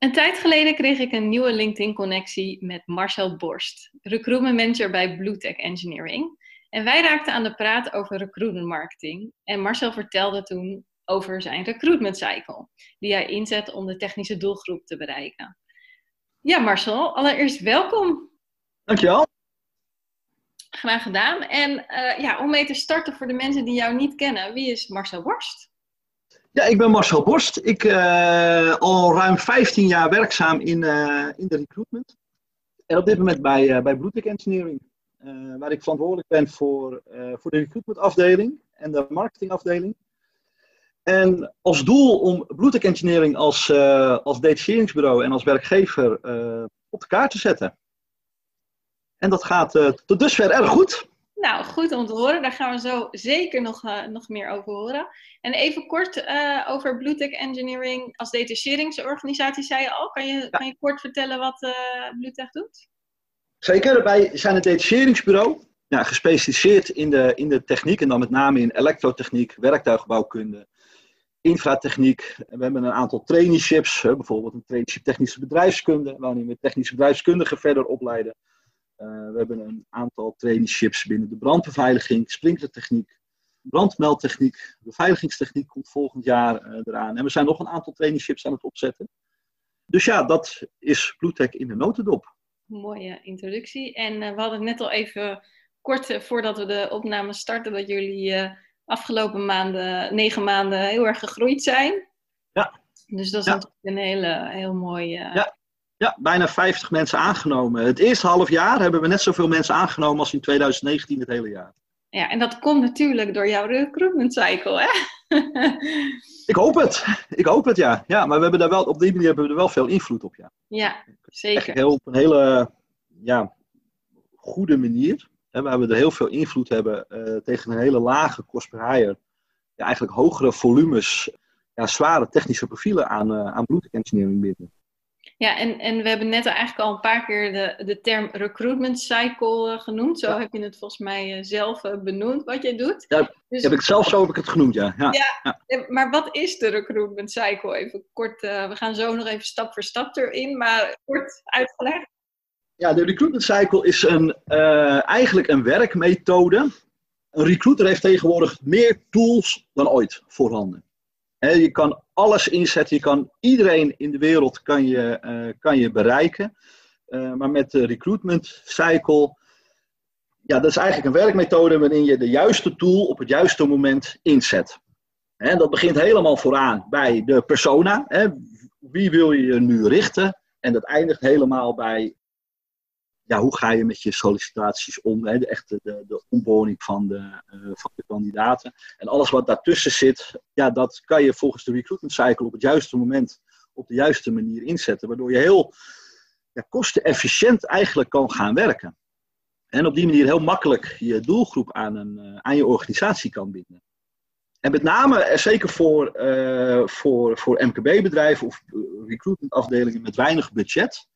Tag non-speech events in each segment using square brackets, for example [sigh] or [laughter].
Een tijd geleden kreeg ik een nieuwe LinkedIn-connectie met Marcel Borst, recruitment manager bij Bluetech Engineering. En wij raakten aan de praat over recruitment marketing. En Marcel vertelde toen over zijn recruitment cycle, die hij inzet om de technische doelgroep te bereiken. Ja, Marcel, allereerst welkom. Dankjewel. Graag gedaan. En uh, ja, om mee te starten voor de mensen die jou niet kennen, wie is Marcel Borst? Ja, ik ben Marcel Borst. Ik uh, al ruim 15 jaar werkzaam in, uh, in de recruitment. En op dit moment bij, uh, bij Engineering. waar ik verantwoordelijk ben voor, voor de recruitment afdeling en de marketingafdeling. En als doel om Bluetech Engineering als, als detacheringsbureau en als werkgever op de kaart te zetten. En dat gaat tot dusver erg goed. Nou, goed om te horen. Daar gaan we zo zeker nog, uh, nog meer over horen. En even kort uh, over Bluetech Engineering als detacheringsorganisatie, zei je al. Kan je, kan je kort vertellen wat uh, Bluetech doet? Zeker. Wij zijn een detacheringsbureau. Ja, gespecialiseerd in de, in de techniek en dan met name in elektrotechniek, werktuigbouwkunde, infratechniek. we hebben een aantal traineeships, bijvoorbeeld een traineeship technische bedrijfskunde, waarin we technische bedrijfskundigen verder opleiden. Uh, we hebben een aantal traineeships binnen de brandbeveiliging, sprinklertechniek, brandmeldtechniek, beveiligingstechniek komt volgend jaar uh, eraan. En we zijn nog een aantal traineeships aan het opzetten. Dus ja, dat is Bluetech in de notendop. Mooie introductie. En uh, we hadden het net al even kort voordat we de opname starten, dat jullie afgelopen maanden, negen maanden, heel erg gegroeid zijn. Ja. Dus dat is ja. natuurlijk een hele, heel mooi ja. Ja, bijna 50 mensen aangenomen. Het eerste half jaar hebben we net zoveel mensen aangenomen als in 2019 het hele jaar. Ja, en dat komt natuurlijk door jouw recruitment cycle, hè? ik hoop het. Ik hoop het, ja. Ja, maar we hebben daar wel, op die manier hebben we er wel veel invloed op, ja. Ja, zeker. Echt heel, op een hele ja, goede manier. Hè, waar we er heel veel invloed hebben uh, tegen een hele lage cost per hire. Ja, eigenlijk hogere volumes, ja, zware technische profielen aan, uh, aan engineering binnen. Ja, en, en we hebben net eigenlijk al een paar keer de, de term recruitment cycle uh, genoemd. Zo heb je het volgens mij uh, zelf uh, benoemd wat jij doet. Ja, dus... heb ik zelf zo heb ik het genoemd, ja. Ja, ja. ja. Maar wat is de recruitment cycle? Even kort, we gaan zo nog even stap voor stap erin, maar kort uitgelegd. Ja, de recruitment cycle is een, eigenlijk een werkmethode. Een recruiter heeft tegenwoordig meer tools dan ooit voorhanden je kan alles inzetten, je kan iedereen in de wereld kan je, uh, kan je bereiken. Uh, maar met de recruitment cycle, ja, dat is eigenlijk een werkmethode waarin je de juiste tool op het juiste moment inzet. En dat begint helemaal vooraan bij de persona. Wie wil je nu richten? En dat eindigt helemaal bij ja, hoe ga je met je sollicitaties om? Hè? De echte de, de onboarding van de, uh, van de kandidaten. En alles wat daartussen zit, ja, dat kan je volgens de recruitment cycle op het juiste moment, op de juiste manier inzetten. Waardoor je heel ja, kostenefficiënt eigenlijk kan gaan werken. En op die manier heel makkelijk je doelgroep aan, een, uh, aan je organisatie kan binden. En met name, eh, zeker voor, voor, voor MKB-bedrijven of recruitmentafdelingen met weinig budget,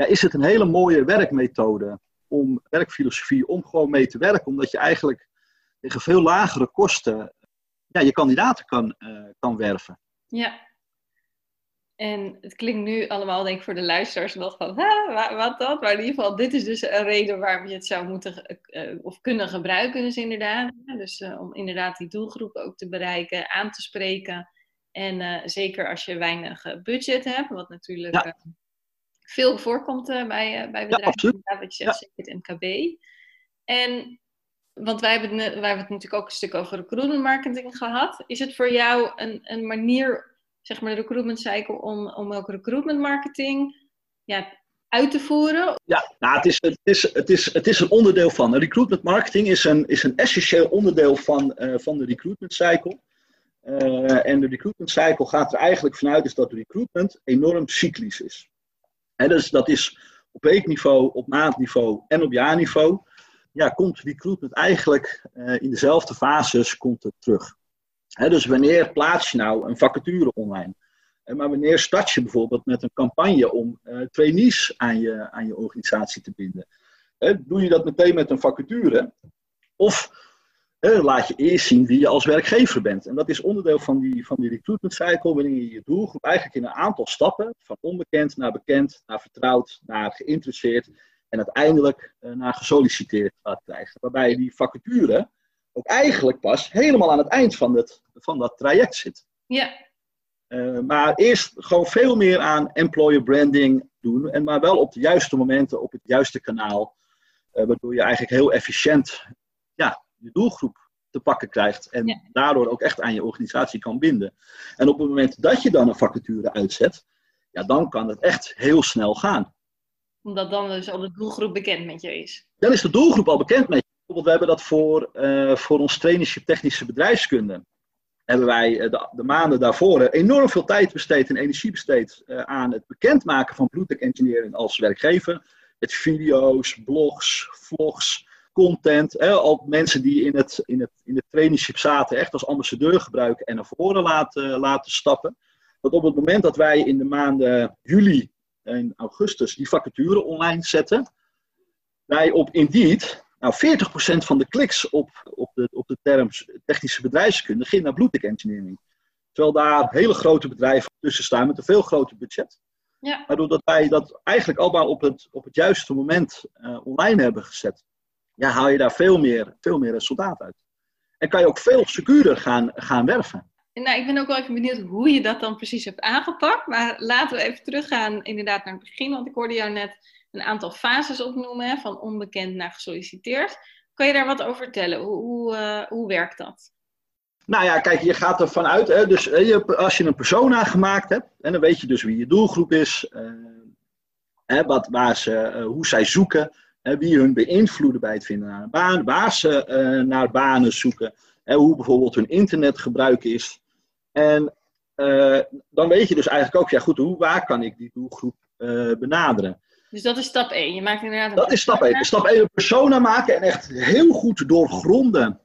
ja, is het een hele mooie werkmethode om werkfilosofie om gewoon mee te werken. Omdat je eigenlijk tegen veel lagere kosten ja, je kandidaten kan, uh, kan werven. Ja. En het klinkt nu allemaal, denk ik, voor de luisteraars nog van, wat dat? Maar in ieder geval, dit is dus een reden waarom je het zou moeten uh, of kunnen gebruiken, dus inderdaad. Dus uh, om inderdaad die doelgroep ook te bereiken, aan te spreken. En zeker als je weinig budget hebt, wat natuurlijk ja veel voorkomt uh, bij, uh, bij bedrijven. Ja, wat je zegt, zeker het MKB. En, want wij hebben, wij hebben het natuurlijk ook een stuk over recruitment marketing gehad. Is het voor jou een, een manier, zeg maar de recruitment cycle, om, om ook recruitment marketing ja, uit te voeren? Ja, nou, het, is, het, is, het, is, het is een onderdeel van. Recruitment marketing is een, is een essentieel onderdeel van, uh, van de recruitment cycle. Uh, en de recruitment cycle gaat er eigenlijk vanuit is dat recruitment enorm cyclisch is. He, dus dat is op weekniveau, op maandniveau en op jaarniveau. Ja, komt recruitment eigenlijk uh, in dezelfde fases komt het terug. He, dus wanneer plaats je nou een vacature online? Maar wanneer start je bijvoorbeeld met een campagne om uh, trainees aan je, aan je organisatie te binden? doe je dat meteen met een vacature? Of laat je eerst zien wie je als werkgever bent. En dat is onderdeel van die, van die recruitment cycle, wanneer je je doelgroep eigenlijk in een aantal stappen, van onbekend naar bekend, naar vertrouwd, naar geïnteresseerd en uiteindelijk uh, naar gesolliciteerd laat krijgen. Waarbij die vacature ook eigenlijk pas helemaal aan het eind van, het, van dat traject zit. Ja. Uh, maar eerst gewoon veel meer aan employer branding doen, en maar wel op de juiste momenten, op het juiste kanaal. Uh, waardoor je eigenlijk heel efficiënt ja, je doelgroep te pakken krijgt. En daardoor ook echt aan je organisatie kan binden. En op het moment dat je dan een vacature uitzet, ja, dan kan het echt heel snel gaan. Omdat dan dus al de doelgroep bekend met je is. Dan is de doelgroep al bekend met je. Bijvoorbeeld, we hebben dat voor, uh, voor ons trainership technische bedrijfskunde. Hebben wij eh, de, de maanden daarvoor enorm veel tijd besteed en energie besteed uh, aan het bekendmaken van Bluetech Engineering als werkgever. Met video's, blogs, vlogs, content. Hè, al mensen die in het, in, het, in het traineeship zaten, echt als ambassadeur gebruiken en naar voren laten, laten stappen. Dat op het moment dat wij in de maanden juli en augustus die vacature online zetten, wij op Indeed, nou 40% van de kliks op, op, de, op de term technische bedrijfskunde ging naar Bluetech Engineering. Terwijl daar hele grote bedrijven tussen staan met een veel groter budget. Ja. Maar doordat wij dat eigenlijk allemaal op het, op het juiste moment uh, online hebben gezet, ja, haal je daar veel meer, veel meer resultaat uit. En kan je ook veel secuurder gaan, gaan werven. Nou, ik ben ook wel even benieuwd hoe je dat dan precies hebt aangepakt. Maar laten we even teruggaan inderdaad naar het begin. Want ik hoorde jou net een aantal fases opnoemen. Van onbekend naar gesolliciteerd. Kan je daar wat over vertellen? Hoe, hoe, uh, hoe werkt dat? Nou ja, kijk, je gaat ervan uit. Hè, dus je, als je een persona gemaakt hebt. En dan weet je dus wie je doelgroep is. Uh, hè, wat, waar ze, uh, hoe zij zoeken wie hun beïnvloeden bij het vinden naar een baan, waar ze uh, naar banen zoeken, hoe bijvoorbeeld hun internetgebruik is. En uh, dan weet je dus eigenlijk ook, ja goed, hoe, waar kan ik die doelgroep uh, benaderen? Dus dat is stap 1. Je maakt inderdaad een Dat is stap 1. Stap 1 een persona maken en echt heel goed doorgronden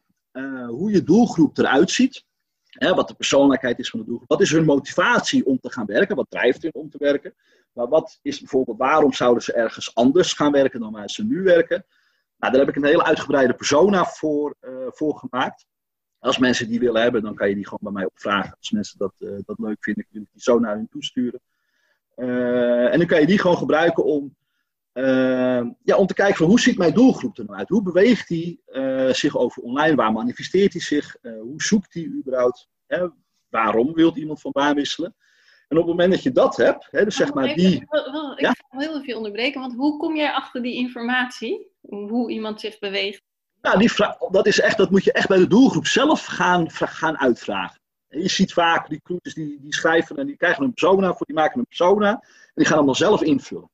hoe je doelgroep eruit ziet. Hè, wat de persoonlijkheid is van de doelgroep. Wat is hun motivatie om te gaan werken? Wat drijft hun om te werken? Maar wat is bijvoorbeeld, waarom zouden ze ergens anders gaan werken dan waar ze nu werken? Nou, daar heb ik een hele uitgebreide persona voor, uh, voor gemaakt. Als mensen die willen hebben, dan kan je die gewoon bij mij opvragen. Als mensen dat, uh, dat leuk vinden, kun je die zo naar hun toesturen. Uh, en dan kan je die gewoon gebruiken om, ja, om te kijken van hoe ziet mijn doelgroep er nou uit? Hoe beweegt die zich over online? Waar manifesteert hij zich? hoe zoekt hij überhaupt? waarom wil iemand van baan wisselen? En op het moment dat je dat hebt, hè, dus zeg maar die... Ik ja? ga heel even onderbreken, want hoe kom jij achter die informatie? Hoe iemand zich beweegt? Nou, die vraag, dat, is echt, dat moet je echt bij de doelgroep zelf gaan, gaan uitvragen. je ziet vaak recruiters die, die schrijven en die krijgen een persona voor, die maken een persona en die gaan hem dan zelf invullen.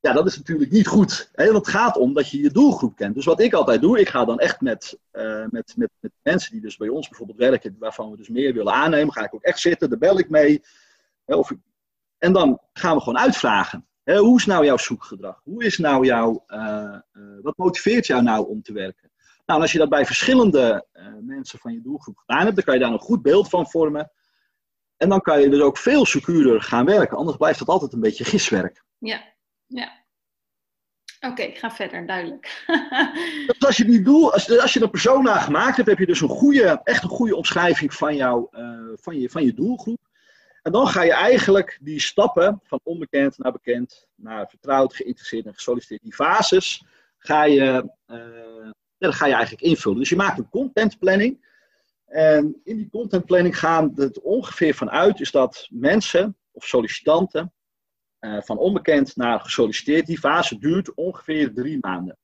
Ja, dat is natuurlijk niet goed. Hè? Want het gaat om dat je je doelgroep kent. Dus wat ik altijd doe, ik ga dan echt met, uh, met, met, met mensen die dus bij ons bijvoorbeeld werken, waarvan we dus meer willen aannemen, ga ik ook echt zitten, daar bel ik mee. Of en dan gaan we gewoon uitvragen. Hè, hoe is nou jouw zoekgedrag? Hoe is nou jouw, uh, uh, wat motiveert jou nou om te werken? Nou, en als je dat bij verschillende mensen van je doelgroep gedaan hebt, dan kan je daar een goed beeld van vormen. En dan kan je dus ook veel secuurder gaan werken. Anders blijft het altijd een beetje [laughs] giswerk. Ja, ja. Oké, ik ga verder, duidelijk. [laughs] dus als je die doel, als, als je een persona gemaakt hebt, heb je dus een goede, echt een goede omschrijving van, jou, uh, van, je, van je doelgroep. En dan ga je eigenlijk die stappen van onbekend naar bekend, naar vertrouwd, geïnteresseerd en gesolliciteerd, die fases, ga je, uh, ga je eigenlijk invullen. Dus je maakt een contentplanning. En in die contentplanning gaan het ongeveer vanuit is dat mensen of sollicitanten uh, van onbekend naar gesolliciteerd, die fase duurt ongeveer drie maanden.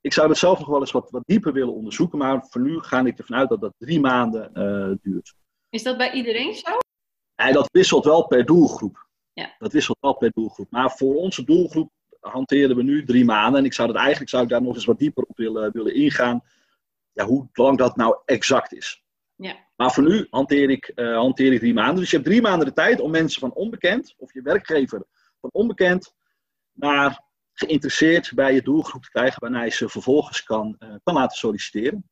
Ik zou dat zelf nog wel eens wat, wat dieper willen onderzoeken, maar voor nu ga ik ervan uit dat dat drie maanden uh, duurt. Is dat bij iedereen zo? Ja, dat wisselt wel per doelgroep. Ja. Dat wisselt wel per doelgroep. Maar voor onze doelgroep hanteren we nu drie maanden. En ik zou dat eigenlijk zou ik daar nog eens wat dieper op willen, willen ingaan. Ja, hoe lang dat nou exact is. Ja. Maar voor nu hanteer ik, uh, hanteer ik drie maanden. Dus je hebt drie maanden de tijd om mensen van onbekend, of je werkgever van onbekend, naar geïnteresseerd bij je doelgroep te krijgen, waarna je ze vervolgens kan, uh, kan laten solliciteren.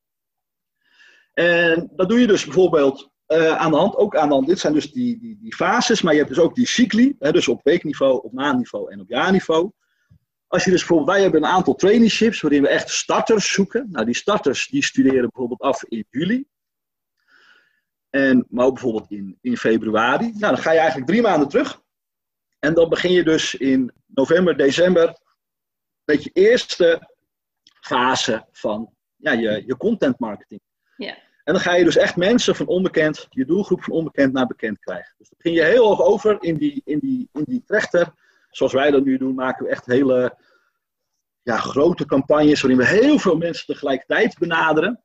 En dat doe je dus bijvoorbeeld uh, aan de hand, ook aan de hand, dit zijn dus die, die, die fases, maar je hebt dus ook die cycli, hè, dus op weekniveau, op maandniveau en op jaarniveau. Als je dus bijvoorbeeld, wij hebben een aantal traineeships waarin we echt starters zoeken. Nou, die starters die studeren bijvoorbeeld af in juli. En, maar ook bijvoorbeeld in, in februari. Nou, dan ga je eigenlijk drie maanden terug. En dan begin je dus in november, december met je eerste fase van ja, je, je content marketing. Ja. En dan ga je dus echt mensen van onbekend, je doelgroep van onbekend naar bekend krijgen. Dus dan begin je heel hoog over in die, in die, in die trechter. Zoals wij dat nu doen, maken we echt hele ja, grote campagnes waarin we heel veel mensen tegelijkertijd benaderen.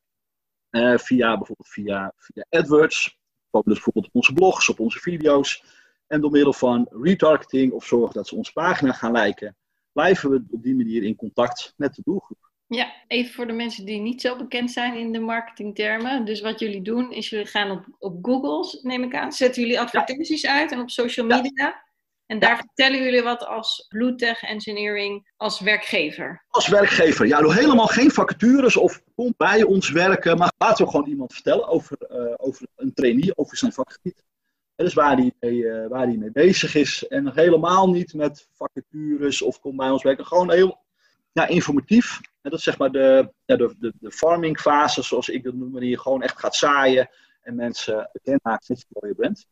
Uh, via bijvoorbeeld via, via AdWords. Dus bijvoorbeeld op onze blogs, op onze video's. En door middel van retargeting of zorgen dat ze onze pagina gaan liken, blijven we op die manier in contact met de doelgroep. Ja, even voor de mensen die niet zo bekend zijn in de marketingtermen. Dus wat jullie doen, is jullie gaan op, op Google, neem ik aan, zetten jullie advertenties uit en op social media. Ja. En daar vertellen jullie wat als Bluetech Engineering als werkgever? Als werkgever, ja, helemaal geen vacatures of komt bij ons werken, maar laten we gewoon iemand vertellen over, uh, over een trainee, over zijn vakgebied. Dat is waar hij, mee, uh, waar hij mee bezig is. En helemaal niet met vacatures of komt bij ons werken. Gewoon heel ja, informatief. En dat is zeg maar de, ja, de, de, de farming fase, zoals ik dat noem, wanneer je gewoon echt gaat zaaien en mensen bekend maakt je mooie brand.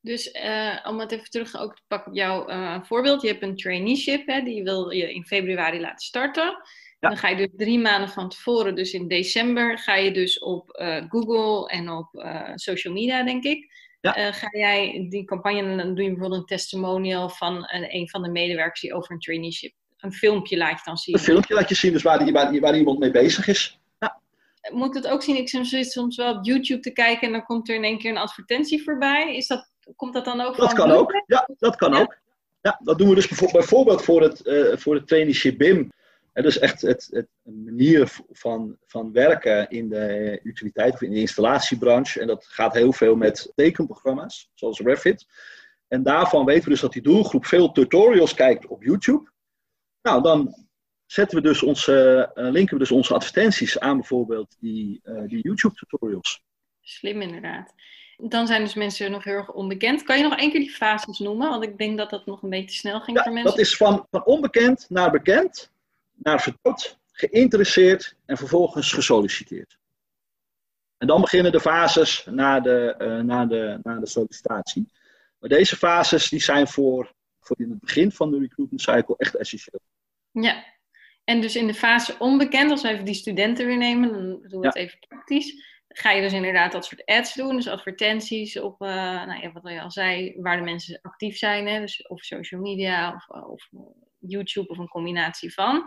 Dus uh, om het even terug ook te pakken op jouw uh, voorbeeld. Je hebt een traineeship, hè, die wil je in februari laten starten. Ja. Dan ga je dus drie maanden van tevoren, dus in december, ga je dus op uh, Google en op social media, denk ik. Ja. ga jij die campagne, en dan doe je bijvoorbeeld een testimonial van een van de medewerkers die over een traineeship. Een filmpje laat je dan zien. Een filmpje laat je zien, dus waar, die, waar, waar iemand mee bezig is. Ja. Moet het ook zien, ik zit soms wel op YouTube te kijken en dan komt er in één keer een advertentie voorbij. Is dat Komt dat dan ook Dat kan ook, ja, dat kan ja. ook. Ja, dat doen we dus bijvoorbeeld voor het, uh, voor het traineeship BIM. Het is echt het, het, een manier van, van werken in de utiliteit of in de installatiebranche. En dat gaat heel veel met tekenprogramma's, zoals Revit. En daarvan weten we dus dat die doelgroep veel tutorials kijkt op YouTube. Nou, dan zetten we dus onze, uh, linken we dus onze advertenties aan bijvoorbeeld die, uh, die YouTube tutorials. Slim inderdaad. Dan zijn dus mensen nog heel erg onbekend. Kan je nog één keer die fases noemen? Want ik denk dat dat nog een beetje snel ging ja, voor mensen. Dat is van, van onbekend naar bekend, naar vertrouwd, geïnteresseerd en vervolgens gesolliciteerd. En dan beginnen de fases na de, uh, na de, na de sollicitatie. Maar deze fases die zijn voor, voor in het begin van de recruitment cycle echt essentieel. Ja, en dus in de fase onbekend, als we even die studenten weer nemen, dan doen we ja. het even praktisch ga je dus inderdaad dat soort ads doen, dus advertenties op, uh, nou ja, wat je al zei, waar de mensen actief zijn, hè, dus of social media of, uh, of, YouTube of een combinatie van.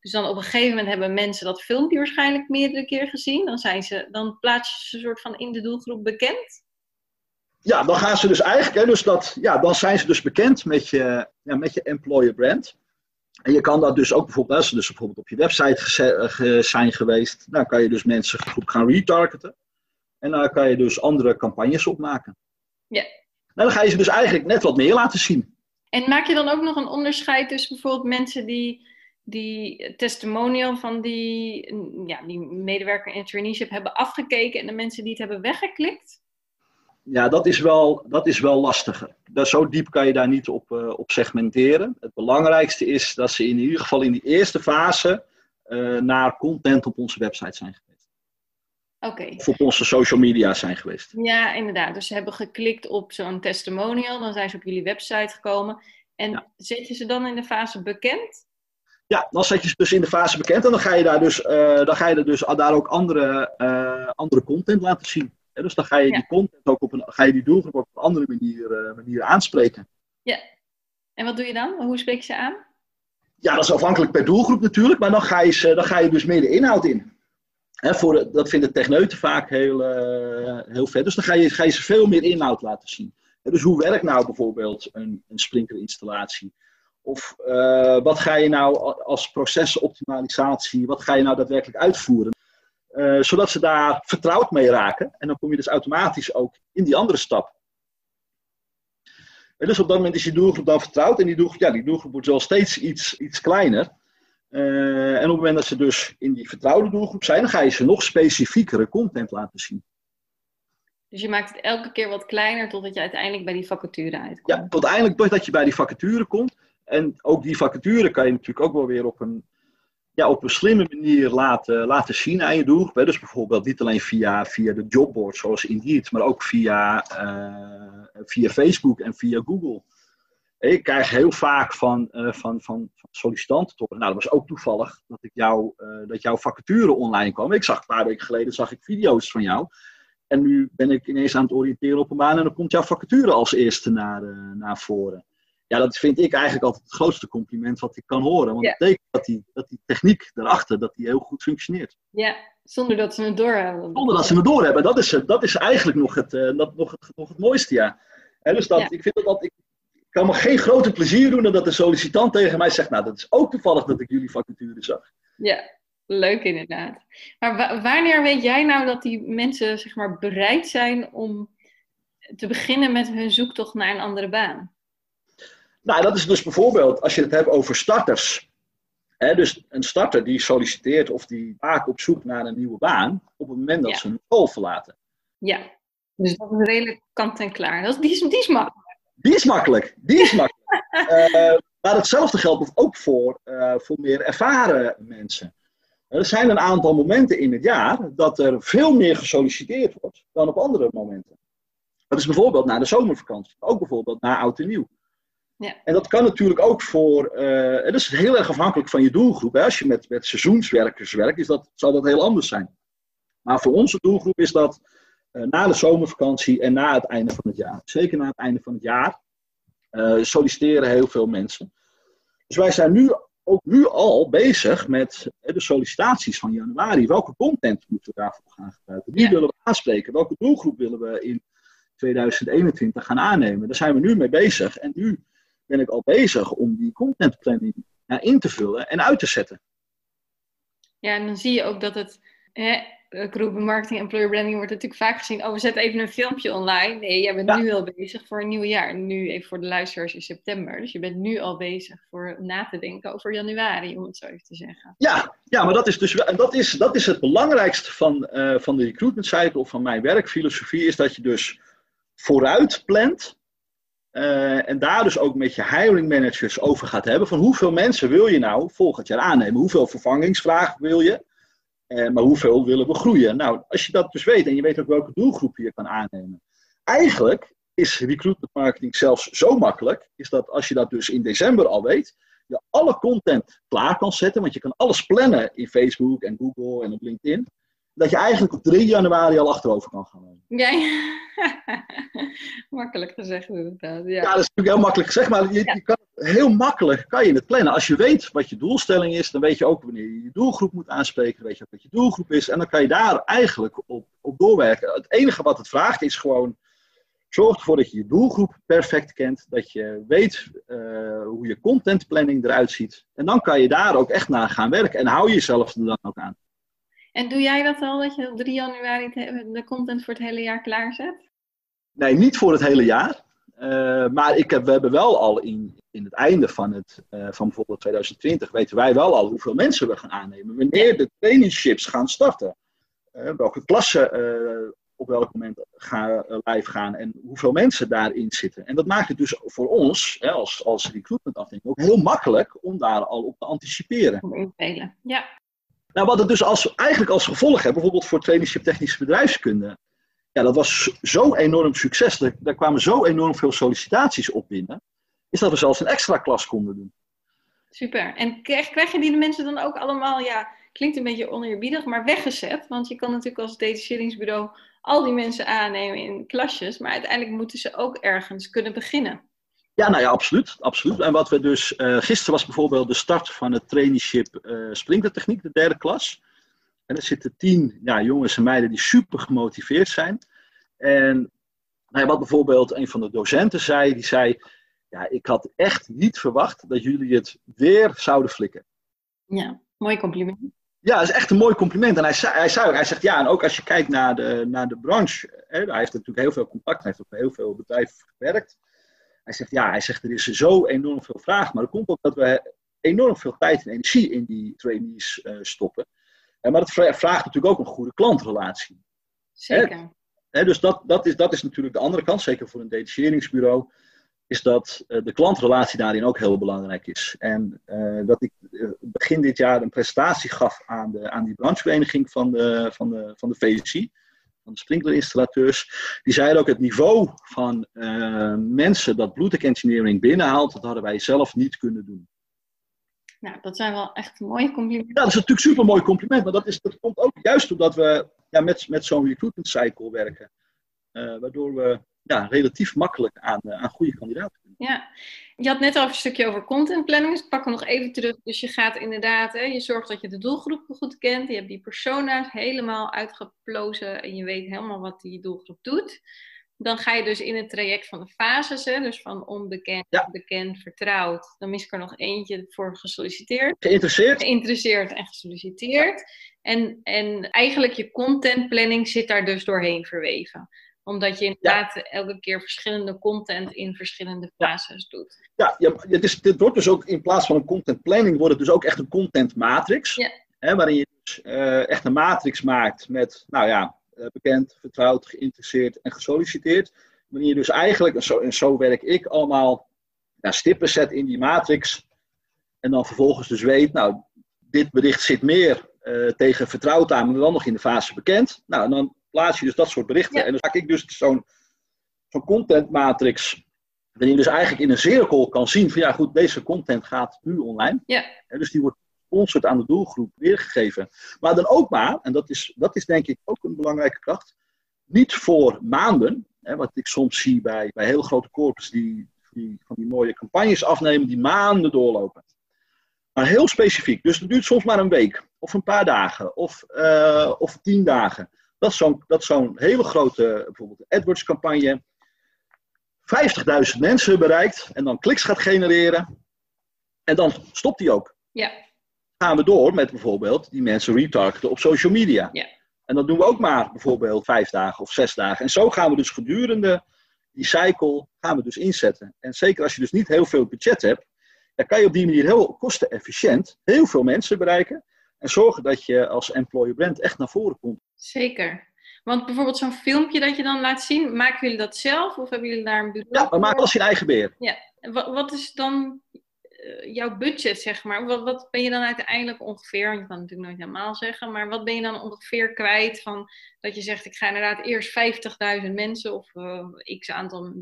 Dus dan op een gegeven moment hebben mensen dat filmpje waarschijnlijk meerdere keer gezien. Dan, zijn ze, dan plaats je ze een soort van in de doelgroep bekend. Ja, dan gaan ze dus eigenlijk, hè, dus dat, ja, dan zijn ze dus bekend met je, ja, met je employer brand. En je kan dat dus ook bijvoorbeeld, als ze dus bijvoorbeeld op je website zijn geweest, dan kan je dus mensen goed gaan retargeten. En dan kan je dus andere campagnes opmaken. Ja. En dan ga je ze dus eigenlijk net wat meer laten zien. En maak je dan ook nog een onderscheid tussen bijvoorbeeld mensen die die testimonial van die, ja, die medewerker in traineeship hebben afgekeken en de mensen die het hebben weggeklikt? Ja, dat is wel, dat is wel lastiger. Dat, zo diep kan je daar niet op, uh, op segmenteren. Het belangrijkste is dat ze in ieder geval in die eerste fase uh, naar content op onze website zijn. Okay. Of op onze social media zijn geweest. Ja, inderdaad. Dus ze hebben geklikt op zo'n testimonial, dan zijn ze op jullie website gekomen. En ja. zet je ze dan in de fase bekend? Ja, dan zet je ze dus in de fase bekend en dan ga je daar dus, uh, dan ga je dus daar ook andere, andere content laten zien. Dus dan ga je die content ook op een, ga je die doelgroep op een andere manier, uh, manier aanspreken. Ja. En wat doe je dan? Hoe spreek je ze aan? Ja, dat is afhankelijk per doelgroep natuurlijk, maar dan ga je, ze, dan ga je dus meer de inhoud in. He, voor de, dat vinden techneuten vaak heel, uh, heel vet. Dus dan ga je, ga je ze veel meer inhoud laten zien. Dus hoe werkt nou bijvoorbeeld een, een sprinklerinstallatie? Of uh, wat ga je nou als procesoptimalisatie, wat ga je nou daadwerkelijk uitvoeren? Uh, zodat ze daar vertrouwd mee raken. En dan kom je dus automatisch ook in die andere stap. En dus op dat moment is je doelgroep dan vertrouwd. En die doelgroep, ja, die doelgroep wordt wel steeds iets, iets kleiner. Uh, en op het moment dat ze dus in die vertrouwde doelgroep zijn, dan ga je ze nog specifiekere content laten zien. Dus je maakt het elke keer wat kleiner totdat je uiteindelijk bij die vacature uitkomt. Ja, tot uiteindelijk totdat je bij die vacature komt. En ook die vacature kan je natuurlijk ook wel weer op een, ja, op een slimme manier laten, laten zien aan je doelgroep. Dus bijvoorbeeld niet alleen via, via de jobboard zoals Indeed, maar ook via, uh, via Facebook en via Google. Ik krijg heel vaak van, uh, van, van, van sollicitanten toch. Nou, dat was ook toevallig dat, ik jou, uh, dat jouw vacature online kwam. Ik zag een paar weken geleden zag ik video's van jou. En nu ben ik ineens aan het oriënteren op een baan en dan komt jouw vacature als eerste naar, uh, naar voren. Ja, dat vind ik eigenlijk altijd het grootste compliment wat ik kan horen. Want ja. dat betekent dat die, dat die techniek daarachter dat die heel goed functioneert. Ja, zonder dat ze het doorhebben. Zonder dat ze het doorhebben. Dat is, dat is eigenlijk nog het, dat, nog het, nog het mooiste, ja. En dus dat, ja. ik vind dat, dat ik, kan me geen groter plezier doen dan dat de sollicitant tegen mij zegt, nou, dat is ook toevallig dat ik jullie vacature zag. Ja, Leuk inderdaad. Maar wanneer weet jij nou dat die mensen zeg maar, bereid zijn om te beginnen met hun zoektocht naar een andere baan? Nou, dat is dus bijvoorbeeld als je het hebt over starters. Hè, dus een starter die solliciteert of die vaak op zoek naar een nieuwe baan op het moment dat ja. ze een school verlaten. Ja, dus dat is redelijk kant en klaar. Dat is, die, is, die is makkelijk. Die is makkelijk, die is makkelijk. uh, [laughs] maar hetzelfde geldt ook voor, uh, voor meer ervaren mensen. Er zijn een aantal momenten in het jaar dat er veel meer gesolliciteerd wordt dan op andere momenten. Dat is bijvoorbeeld na de zomervakantie, ook bijvoorbeeld na oud en nieuw. Ja. En dat kan natuurlijk ook voor, uh, dat is heel erg afhankelijk van je doelgroep. Hè. Als je met, met seizoenswerkers werkt, is dat, zal dat heel anders zijn. Maar voor onze doelgroep is dat na de zomervakantie en na het einde van het jaar. Zeker na het einde van het jaar uh, solliciteren heel veel mensen. Dus wij zijn nu ook nu al bezig met de sollicitaties van januari. Welke content moeten we daarvoor gaan gebruiken? Wie ja. willen we aanspreken? Welke doelgroep willen we in 2021 gaan aannemen? Daar zijn we nu mee bezig. En nu ben ik al bezig om die contentplanning in te vullen en uit te zetten. Ja, en dan zie je ook dat het hè, groepen marketing, employer branding wordt natuurlijk vaak gezien. Oh, we zetten even een filmpje online. Nee, jij bent ja. nu al bezig voor een nieuw jaar. Nu even voor de luisteraars in september. Dus je bent nu al bezig voor na te denken over januari, om het zo even te zeggen. Ja, ja maar dat is dus en dat is, dat is het belangrijkste van, uh, van de recruitment cycle of van mijn werkfilosofie, is dat je dus vooruit plant. Uh, en daar dus ook met je hiring managers over gaat hebben. Van hoeveel mensen wil je nou volgend jaar aannemen? Hoeveel vervangingsvraag wil je? Uh, maar hoeveel willen we groeien? Nou, als je dat dus weet en je weet ook welke doelgroep je kan aannemen. Eigenlijk is recruitment marketing zelfs zo makkelijk, is dat als je dat dus in december al weet, je alle content klaar kan zetten, want je kan alles plannen in Facebook en Google en op LinkedIn, dat je eigenlijk op 3 januari al achterover kan gaan. Ja, ja. [laughs] makkelijk gezegd inderdaad. Ja. ja, dat is natuurlijk heel makkelijk gezegd, maar je, ja. je kan heel makkelijk kan je het plannen. Als je weet wat je doelstelling is, dan weet je ook wanneer je je doelgroep moet aanspreken, dan weet je ook wat je doelgroep is, en dan kan je daar eigenlijk op, op doorwerken. Het enige wat het vraagt is gewoon, zorg ervoor dat je je doelgroep perfect kent, dat je weet uh, hoe je contentplanning eruit ziet, en dan kan je daar ook echt naar gaan werken en hou jezelf er dan ook aan. En doe jij dat al, dat je op 3 januari de content voor het hele jaar klaarzet? Nee, niet voor het hele jaar. Uh, maar ik heb, we hebben wel al in, in het einde van, het, uh, van bijvoorbeeld 2020, weten wij wel al hoeveel mensen we gaan aannemen. Wanneer de trainingships gaan starten. Uh, welke klassen op welk moment gaan, live gaan en hoeveel mensen daarin zitten. En dat maakt het dus voor ons, hè, als, als recruitment afdeling, ook heel makkelijk om daar al op te anticiperen. Om inspelen, ja. Nou, wat het dus als, eigenlijk als gevolg heeft, bijvoorbeeld voor traineeship technische bedrijfskunde, ja, dat was zo enorm succes. Er, daar kwamen zo enorm veel sollicitaties op binnen. Is dat we zelfs een extra klas konden doen. Super. En krijg, krijg je die mensen dan ook allemaal, ja, klinkt een beetje oneerbiedig, maar weggezet? Want je kan natuurlijk als detacheringsbureau al die mensen aannemen in klasjes. Maar uiteindelijk moeten ze ook ergens kunnen beginnen. Ja, nou ja, absoluut. absoluut. En wat we dus, uh, gisteren was bijvoorbeeld de start van het traineeship uh, Sprintertechniek, de derde klas. En er zitten tien ja, jongens en meiden die super gemotiveerd zijn. En nou ja, wat bijvoorbeeld een van de docenten zei, die zei, ja, ik had echt niet verwacht dat jullie het weer zouden flikken. Ja, mooi compliment. Ja, dat is echt een mooi compliment. En hij zei, hij, zei, hij zegt ja, en ook als je kijkt naar de, naar de branche, hè, hij heeft natuurlijk heel veel contact, hij heeft ook bij heel veel bedrijven gewerkt. Hij zegt ja, hij zegt er is zo enorm veel vraag, maar dat komt ook dat we enorm veel tijd en energie in die trainees uh, stoppen. Maar dat vraagt natuurlijk ook een goede klantrelatie. Zeker. Hè? dus dat, dat, is, dat is natuurlijk de andere kant, zeker voor een detacheringsbureau is dat uh, de klantrelatie daarin ook heel belangrijk is. En uh, dat ik uh, begin dit jaar een presentatie gaf aan, de, aan die branchevereniging van de, van de, van de VSI, van de sprinklerinstallateurs. Die zeiden ook het niveau van mensen dat Bluetooth engineering binnenhaalt, dat hadden wij zelf niet kunnen doen. Nou, dat zijn wel echt mooie complimenten. Ja, dat is natuurlijk een super mooi compliment, maar dat, is, dat komt ook juist omdat we ja, met, met zo'n recruitment cycle werken. waardoor we ja, relatief makkelijk aan, eh, aan goede kandidaten Ja, je had net al een stukje over content planning, dus ik pak hem nog even terug. Dus je gaat inderdaad, hè, je zorgt dat je de doelgroep goed kent, je hebt die persona's helemaal uitgeplozen en je weet helemaal wat die doelgroep doet. Dan ga je dus in het traject van de fases, hè, dus van onbekend, bekend, vertrouwd. Dan mis ik er nog eentje voor gesolliciteerd. Geïnteresseerd. Geïnteresseerd en gesolliciteerd. En, en eigenlijk je content planning zit daar dus doorheen verweven omdat je inderdaad elke keer verschillende content in verschillende fases doet. Ja, ja het, is, dit wordt dus ook in plaats van een content planning, wordt het dus ook echt een content matrix. Ja. Hè, waarin je dus uh, echt een matrix maakt met, nou ja, bekend, vertrouwd, geïnteresseerd en gesolliciteerd. Waarin je dus eigenlijk, en zo, en zo werk ik, allemaal ja, stippen zet in die matrix. En dan vervolgens dus weet, nou, dit bericht zit meer uh, tegen vertrouwd aan, maar dan nog in de fase bekend. Nou, en dan plaats je dus dat soort berichten. En dan maak ik dus zo'n zo'n content matrix. Waarin je dus eigenlijk in een cirkel kan zien van ja goed, deze content gaat nu online. Ja. En dus die wordt gesponsord aan de doelgroep weergegeven. Maar dan ook maar, en dat is, dat is denk ik ook een belangrijke kracht, niet voor maanden. Hè, wat ik soms zie bij, bij heel grote corpus die, die van die mooie campagnes afnemen die maanden doorlopen. Maar heel specifiek. Dus het duurt soms maar een week, of een paar dagen, of, uh, of tien dagen. Dat is zo'n hele grote, bijvoorbeeld AdWords-campagne, 50.000 mensen bereikt en dan kliks gaat genereren. En dan stopt die ook. Ja. Gaan we door met bijvoorbeeld die mensen retargeten op social media. Ja. En dat doen we ook maar bijvoorbeeld vijf dagen of zes dagen. En zo gaan we dus gedurende die cycle gaan we dus inzetten. En zeker als je dus niet heel veel budget hebt, dan kan je op die manier heel kostenefficiënt heel veel mensen bereiken. En zorgen dat je als employer brand echt naar voren komt. Zeker. Want bijvoorbeeld zo'n filmpje dat je dan laat zien, maken jullie dat zelf of hebben jullie daar een bureau Ja, we maken alles in eigen beheer. Ja. Wat, wat is dan jouw budget, zeg maar? Wat, wat, ben je dan uiteindelijk ongeveer, je kan natuurlijk nooit helemaal zeggen, maar wat ben je dan ongeveer kwijt van dat je zegt, ik ga inderdaad eerst 50.000 mensen of uh, x aantal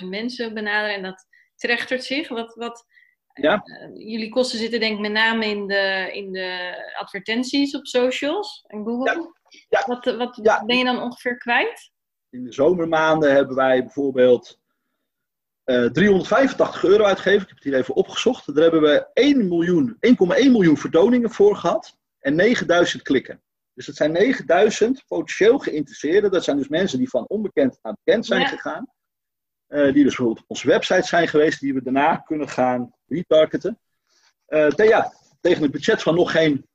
10.000 mensen benaderen en dat trechtert zich. Wat, wat, ja. Uh, jullie kosten zitten denk ik met name in de, in de advertenties op socials en Google. Ja. Ja. Wat, wat ja. ben je dan ongeveer kwijt? In de zomermaanden hebben wij bijvoorbeeld uh, 385 euro uitgegeven. Ik heb het hier even opgezocht. Daar hebben we 1 miljoen, 1,1 miljoen vertoningen voor gehad en 9000 klikken. Dus dat zijn 9000 potentieel geïnteresseerden. Dat zijn dus mensen die van onbekend naar bekend zijn gegaan. Uh, die dus bijvoorbeeld op onze website zijn geweest, die we daarna kunnen gaan retargeten. Uh, te, ja, tegen een budget van nog geen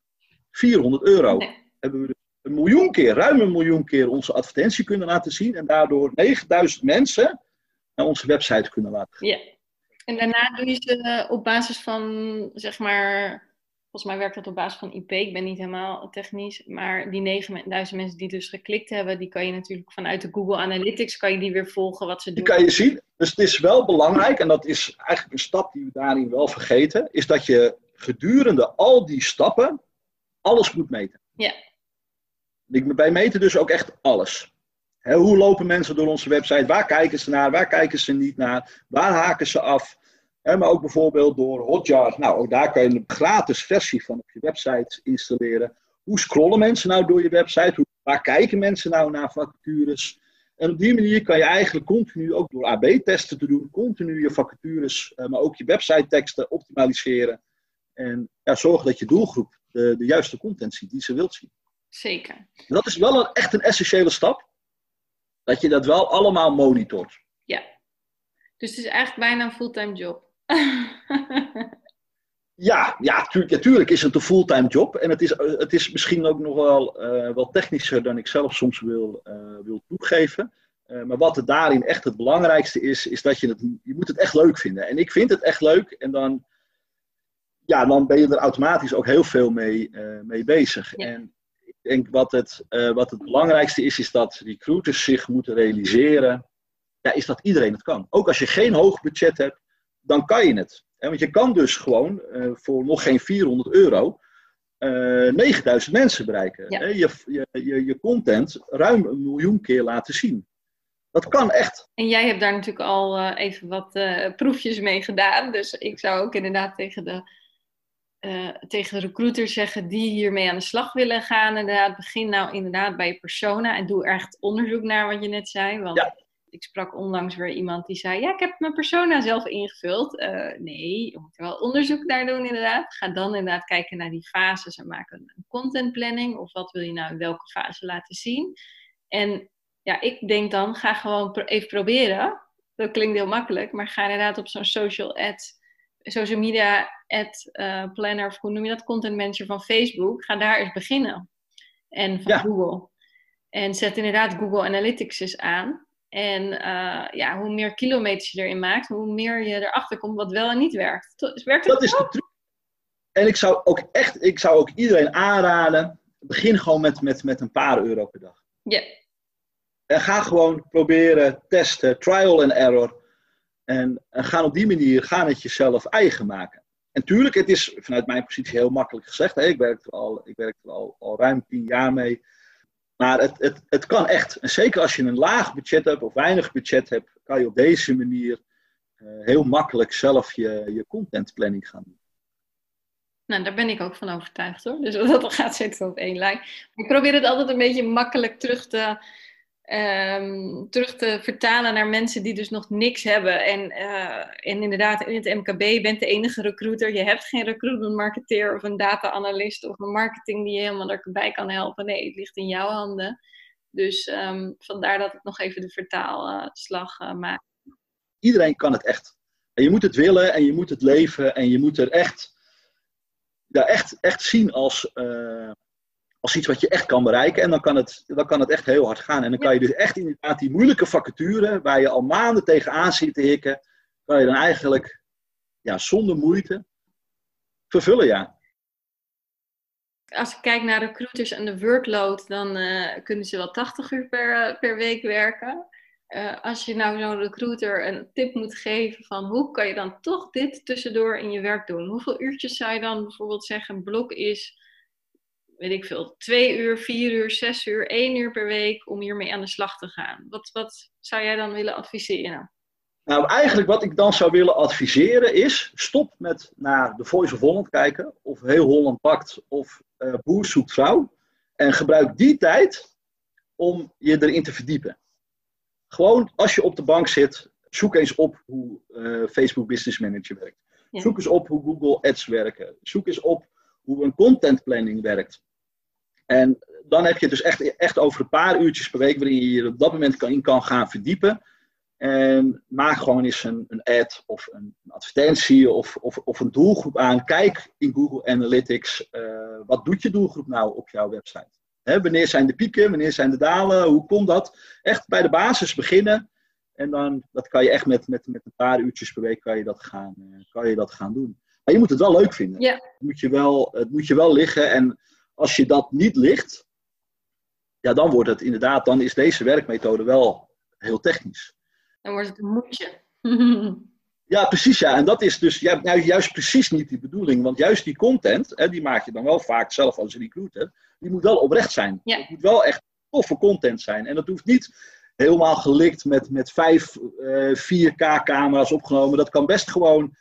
400 euro nee. hebben we dus een miljoen keer, ruim een miljoen keer onze advertentie kunnen laten zien. En daardoor 9000 mensen naar onze website kunnen laten gaan. Ja. En daarna doe je ze op basis van, zeg maar, volgens mij werkt dat op basis van IP. Ik ben niet helemaal technisch. Maar die 9000 mensen die dus geklikt hebben, die kan je natuurlijk vanuit de Google Analytics, kan je die weer volgen wat ze doen. Die kan je zien. Dus het is wel belangrijk, en dat is eigenlijk een stap die we daarin wel vergeten, is dat je gedurende al die stappen alles moet meten. Ja. Wij meten dus ook echt alles. Hoe lopen mensen door onze website? Waar kijken ze naar? Waar kijken ze niet naar? Waar haken ze af? maar ook bijvoorbeeld door Hotjar. Nou, ook daar kan je een gratis versie van op je website installeren. Hoe scrollen mensen nou door je website? Hoe, waar kijken mensen nou naar vacatures? En op die manier kan je eigenlijk continu, ook door AB-testen te doen, continu je vacatures, maar ook je website teksten optimaliseren. En ja, zorgen dat je doelgroep de, de juiste content ziet die ze wilt zien. Zeker. Dat is wel een, echt een essentiële stap. Dat je dat wel allemaal monitort. Ja. Dus het is eigenlijk bijna een fulltime job. [laughs] Ja, ja, natuurlijk is het een fulltime job. En het is, het is misschien ook nog wel, uh, wel technischer dan ik zelf soms wil, uh, wil toegeven. Uh, maar wat er daarin echt het belangrijkste is, is dat je het, je moet het echt leuk vinden. En ik vind het echt leuk. En dan, ja, dan ben je er automatisch ook heel veel mee, mee bezig. Ja. En ik denk wat het, wat het belangrijkste is, is dat recruiters zich moeten realiseren. Ja, is dat iedereen het kan. Ook als je geen hoog budget hebt, dan kan je het. Want je kan dus gewoon uh, voor nog geen 400 euro uh, 9000 mensen bereiken. Ja. Je, je, je, je content ruim een miljoen keer laten zien. Dat kan echt. En jij hebt daar natuurlijk al even wat proefjes mee gedaan. Dus ik zou ook inderdaad tegen de, uh, tegen de recruiters zeggen die hiermee aan de slag willen gaan. Inderdaad, begin nou inderdaad bij je persona en doe echt onderzoek naar wat je net zei. Want ja ik sprak onlangs weer iemand die zei: Ja, ik heb mijn persona zelf ingevuld. Uh, nee, je moet er wel onderzoek naar doen, inderdaad. Ga dan inderdaad kijken naar die fases en maak een, een content planning. Of wat wil je nou in welke fase laten zien? En ja, ik denk dan: ga gewoon even proberen. Dat klinkt heel makkelijk, maar ga inderdaad op zo'n social ad, social media ad uh, planner, of hoe noem je dat? Content manager van Facebook. Ga daar eens beginnen. En van ja. Google. En zet inderdaad Google Analytics eens aan. En uh, ja, hoe meer kilometers je erin maakt, hoe meer je erachter komt wat wel en niet werkt. werkt dat is de truc. En ik zou ook echt, ik zou ook iedereen aanraden, begin gewoon met, met, met een paar euro per dag. Ja. En ga gewoon proberen, testen, trial and error. En, en ga op die manier, ga het jezelf eigen maken. En tuurlijk, het is vanuit mijn positie heel makkelijk gezegd. Ik werk er, al, ik werk er al, al ruim tien jaar mee. Maar het, het, het kan echt. En zeker als je een laag budget hebt of weinig budget hebt, kan je op deze manier uh, heel makkelijk zelf je, je contentplanning gaan doen. Nou, daar ben ik ook van overtuigd hoor. Dus [laughs] dat gaat zeker op één lijn. Ik probeer het altijd een beetje makkelijk terug te, um, terug te vertalen naar mensen die dus nog niks hebben. En, uh, en inderdaad, in het MKB bent de enige recruiter. Je hebt geen recruitment marketeer of een data-analyst of een marketing die je helemaal erbij kan helpen. Nee, het ligt in jouw handen. Dus um, vandaar dat ik nog even de vertaalslag uh, maak. Iedereen kan het echt. En je moet het willen en je moet het leven en je moet er echt, ja, echt, echt zien als, uh, als iets wat je echt kan bereiken. En dan kan het, dan kan het echt heel hard gaan. En dan kan je dus echt inderdaad die moeilijke vacature, waar je al maanden tegenaan zit te hikken, kan je dan eigenlijk ja, zonder moeite vervullen, ja. Als ik kijk naar recruiters en de workload, dan uh, kunnen ze wel 80 uur per, uh, per week werken. Uh, als je nou zo'n recruiter een tip moet geven van hoe kan je dan toch dit tussendoor in je werk doen? Hoeveel uurtjes zou je dan bijvoorbeeld zeggen, blok is weet ik veel, twee uur, vier uur, zes uur, één uur per week om hiermee aan de slag te gaan. Wat, wat zou jij dan willen adviseren? Nou, eigenlijk wat ik dan zou willen adviseren is, stop met naar de Voice of Holland kijken, of Heel Holland Pakt, of uh, Boer zoekt vrouw. En gebruik die tijd om je erin te verdiepen. Gewoon als je op de bank zit, zoek eens op hoe uh, Facebook Business Manager werkt. Ja. Zoek eens op hoe Google Ads werken. Zoek eens op hoe een content planning werkt. En dan heb je dus echt, echt over een paar uurtjes per week waarin je je op dat moment kan, in kan gaan verdiepen. En maak gewoon eens een, een ad of een, advertentie of, of, of, een doelgroep aan. Kijk in Google Analytics, uh, wat doet je doelgroep nou op jouw website? Wanneer zijn de pieken, wanneer zijn de dalen, hoe komt dat? Echt bij de basis beginnen. En dan, dat kan je echt met, met, met een paar uurtjes per week kan je dat gaan, uh, kan je dat gaan doen. Maar je moet het wel leuk vinden. Ja. Het, moet je wel, het moet je wel liggen. En als je dat niet ligt, ja, dan wordt het inderdaad, dan is deze werkmethode wel heel technisch. Dan wordt het een moedje. [laughs] ja, precies. Ja. En dat is dus nou, juist precies niet die bedoeling. Want juist die content, hè, die maak je dan wel vaak zelf als recruiter, die moet wel oprecht zijn. Ja. Het moet wel echt toffe content zijn. En dat hoeft niet helemaal gelikt met, met vijf uh, 4K-camera's opgenomen. Dat kan best gewoon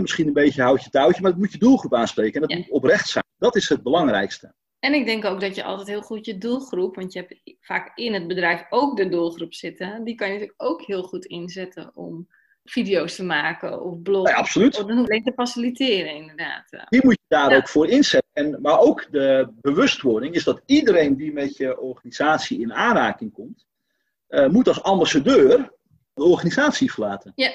misschien een beetje houtje touwtje, maar het moet je doelgroep aanspreken. En dat moet oprecht zijn. Dat is het belangrijkste. En ik denk ook dat je altijd heel goed je doelgroep, want je hebt vaak in het bedrijf ook de doelgroep zitten, die kan je natuurlijk ook heel goed inzetten om video's te maken of bloggen. Ja, absoluut. Of alleen te faciliteren, inderdaad. Die moet je daar ja. ook voor inzetten. En, maar ook de bewustwording is dat iedereen die met je organisatie in aanraking komt, uh, moet als ambassadeur de organisatie verlaten. Ja,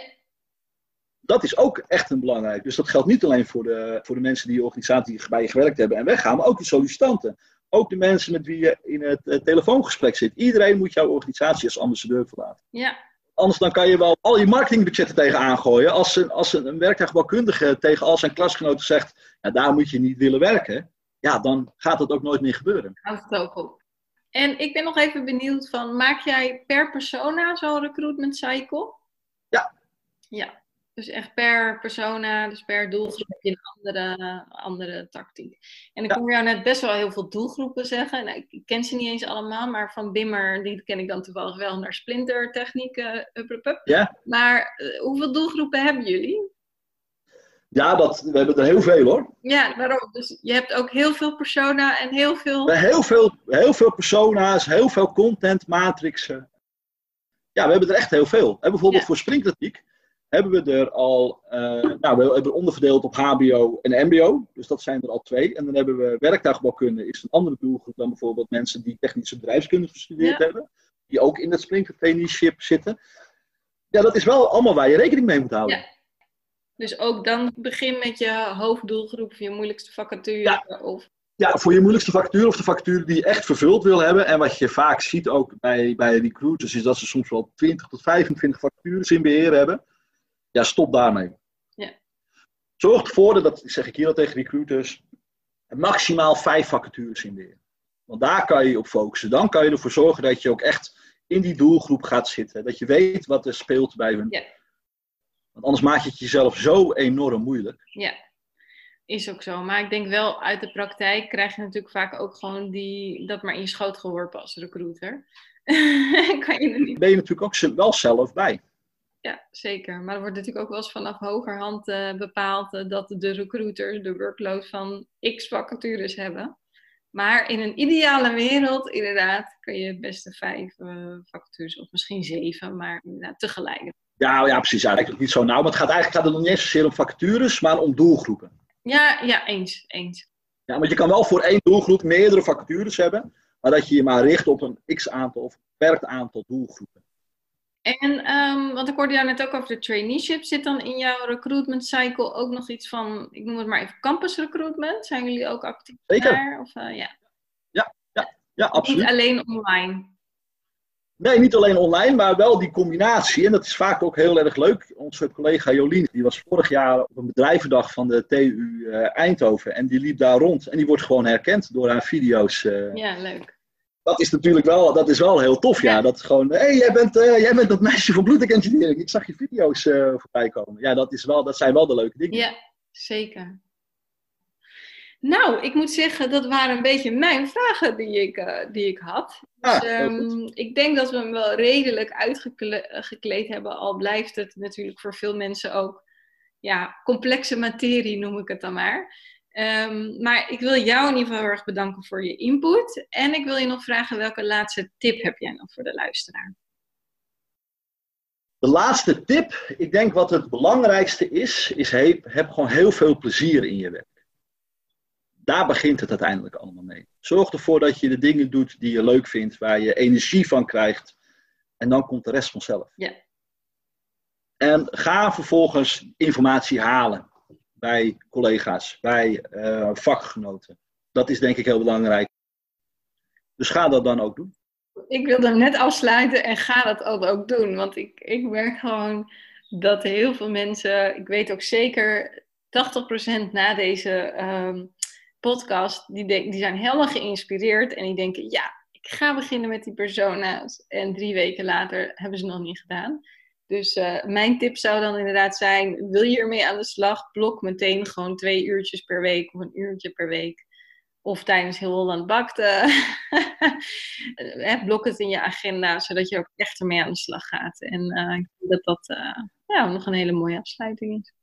Dat is ook echt een belangrijk. Dus dat geldt niet alleen voor de, voor de mensen die de organisatie bij je gewerkt hebben en weggaan, maar ook de sollicitanten. Ook de mensen met wie je in het uh, telefoongesprek zit. Iedereen moet jouw organisatie als ambassadeur verlaten. Ja. Anders dan kan je wel al je marketingbudgetten tegen aangooien. Als een, als een, een werktuigbouwkundige tegen al zijn klasgenoten zegt, ja, daar moet je niet willen werken. Ja, dan gaat dat ook nooit meer gebeuren. Houdt het ook op. En ik ben nog even benieuwd van, maak jij per persona zo'n recruitment cycle? Ja. Ja, dus echt per persona, dus per doelgroep heb je een andere, andere tactiek. En ik ja. hoor jou net best wel heel veel doelgroepen zeggen. Nou, ik ken ze niet eens allemaal, maar van Bimmer, die ken ik dan toevallig wel, naar Splinter techniek. Uh, ja. Maar uh, hoeveel doelgroepen hebben jullie? Ja, dat, we hebben er heel veel hoor. Ja, waarom? Dus je hebt ook heel veel persona en heel veel... Heel veel, heel veel persona's, heel veel content matrixen. Ja, we hebben er echt heel veel. En bijvoorbeeld ja. voor springkritiek hebben we er al, uh, nou, we hebben onderverdeeld op HBO en MBO. Dus dat zijn er al twee. En dan hebben we werktuigbouwkunde, is een andere doelgroep dan bijvoorbeeld mensen die technische bedrijfskunde gestudeerd ja. hebben. Die ook in dat Sprinter traineeship zitten. Ja, dat is wel allemaal waar je rekening mee moet houden. Ja. Dus ook dan begin met je hoofddoelgroep, je moeilijkste vacature. Ja. Of... ja, voor je moeilijkste vacature of de vacature die je echt vervuld wil hebben. En wat je vaak ziet ook bij, bij recruiters, is dat ze soms wel 20 tot 25 vacatures in beheer hebben. Ja, stop daarmee. Ja. Zorg ervoor, dat zeg ik hier al tegen recruiters, maximaal vijf vacatures in beheer. Want daar kan je op focussen. Dan kan je ervoor zorgen dat je ook echt in die doelgroep gaat zitten. Dat je weet wat er speelt bij hun. Ja. Want anders maak je het jezelf zo enorm moeilijk. Ja, is ook zo. Maar ik denk wel uit de praktijk krijg je natuurlijk vaak ook gewoon die, dat maar in je schoot geworpen als recruiter. [laughs] kan je er niet... Ben je natuurlijk ook wel zelf bij. Ja, zeker. Maar er wordt natuurlijk ook wel eens vanaf hogerhand uh, bepaald uh, dat de recruiters de workload van x vacatures hebben. Maar in een ideale wereld, inderdaad, kun je het beste vijf uh, vacatures of misschien zeven, maar inderdaad tegelijk. Ja, ja precies. Ja, eigenlijk niet zo nauw. Maar het gaat eigenlijk gaat het nog niet eens zozeer om vacatures, maar om doelgroepen. Ja, ja, eens. eens. Ja, want je kan wel voor één doelgroep meerdere vacatures hebben, maar dat je je maar richt op een x-aantal of beperkt aantal doelgroepen. En, um, want ik hoorde jou net ook over de traineeship. Zit dan in jouw recruitment cycle ook nog iets van, ik noem het maar even, campus recruitment? Zijn jullie ook actief Zeker. daar? Of, uh, ja. Ja, ja, ja, absoluut. Niet alleen online? Nee, niet alleen online, maar wel die combinatie. En dat is vaak ook heel erg leuk. Onze collega Jolien, die was vorig jaar op een bedrijvendag van de TU uh, Eindhoven. En die liep daar rond. En die wordt gewoon herkend door haar video's. Uh, ja, leuk dat is natuurlijk wel, dat is wel heel tof, ja. Dat gewoon, hé, hey, jij, bent, uh, jij bent dat meisje van Bloedek Engineering. Ik zag je video's uh, voorbij komen. Ja, dat, is wel, dat zijn wel de leuke dingen. Ja, zeker. Nou, ik moet zeggen, dat waren een beetje mijn vragen die ik, uh, die ik had. Ah, dus, um, ik denk dat we hem wel redelijk uitgekleed hebben, al blijft het natuurlijk voor veel mensen ook ja, complexe materie, noem ik het dan maar. Um, maar ik wil jou in ieder geval heel erg bedanken voor je input. En ik wil je nog vragen, welke laatste tip heb jij nog voor de luisteraar? De laatste tip, ik denk wat het belangrijkste is, is heb, heb gewoon heel veel plezier in je werk. Daar begint het uiteindelijk allemaal mee. Zorg ervoor dat je de dingen doet die je leuk vindt, waar je energie van krijgt. En dan komt de rest vanzelf. Ja. En ga vervolgens informatie halen bij collega's, bij uh, vakgenoten. Dat is denk ik heel belangrijk. Dus ga dat dan ook doen. Ik wilde hem net afsluiten en ga dat ook doen. Want ik, ik merk gewoon dat heel veel mensen, ik weet ook zeker 80% na deze um, podcast, die, denk, die zijn helemaal geïnspireerd en die denken, ja, ik ga beginnen met die persona's. En drie weken later hebben ze nog niet gedaan. Dus uh, mijn tip zou dan inderdaad zijn: wil je ermee aan de slag? Blok meteen gewoon twee uurtjes per week of een uurtje per week. Of tijdens heel Holland bakt. [laughs] Uh, blok het in je agenda, zodat je ook echt ermee aan de slag gaat. En uh, ik denk dat dat ja, nog een hele mooie afsluiting is.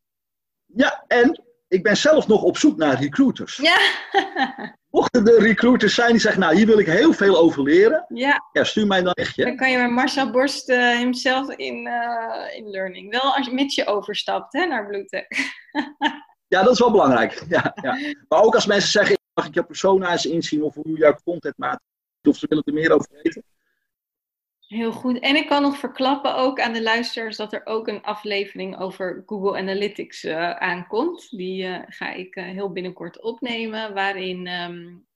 Ja, en ik ben zelf nog op zoek naar recruiters. Ja. [laughs] Mochten er recruiters zijn die zeggen, nou hier wil ik heel veel over leren. Ja. ja stuur mij dan echt. Dan kan je met Marcel Borst uh, hemzelf in, uh, in learning. Wel als, mits je overstapt hè, naar Bluetech. [laughs] ja, dat is wel belangrijk. [laughs] Ja, ja. Maar ook als mensen zeggen, mag ik jouw persona eens inzien of hoe jouw content maakt. Of ze willen er meer over weten. Heel goed. En ik kan nog verklappen ook aan de luisteraars dat er ook een aflevering over Google Analytics uh, aankomt. Die uh, ga ik uh, heel binnenkort opnemen, waarin um,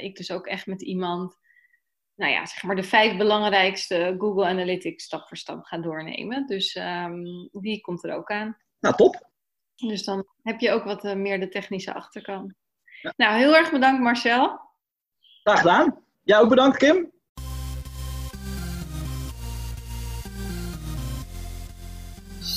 ik dus ook echt met iemand, nou ja, zeg maar de vijf belangrijkste Google Analytics stap voor stap ga doornemen. Dus um, die komt er ook aan. Nou, top. Dus dan heb je ook wat meer de technische achterkant. Ja. Nou, heel erg bedankt Marcel. Graag gedaan. Jij ook bedankt Kim.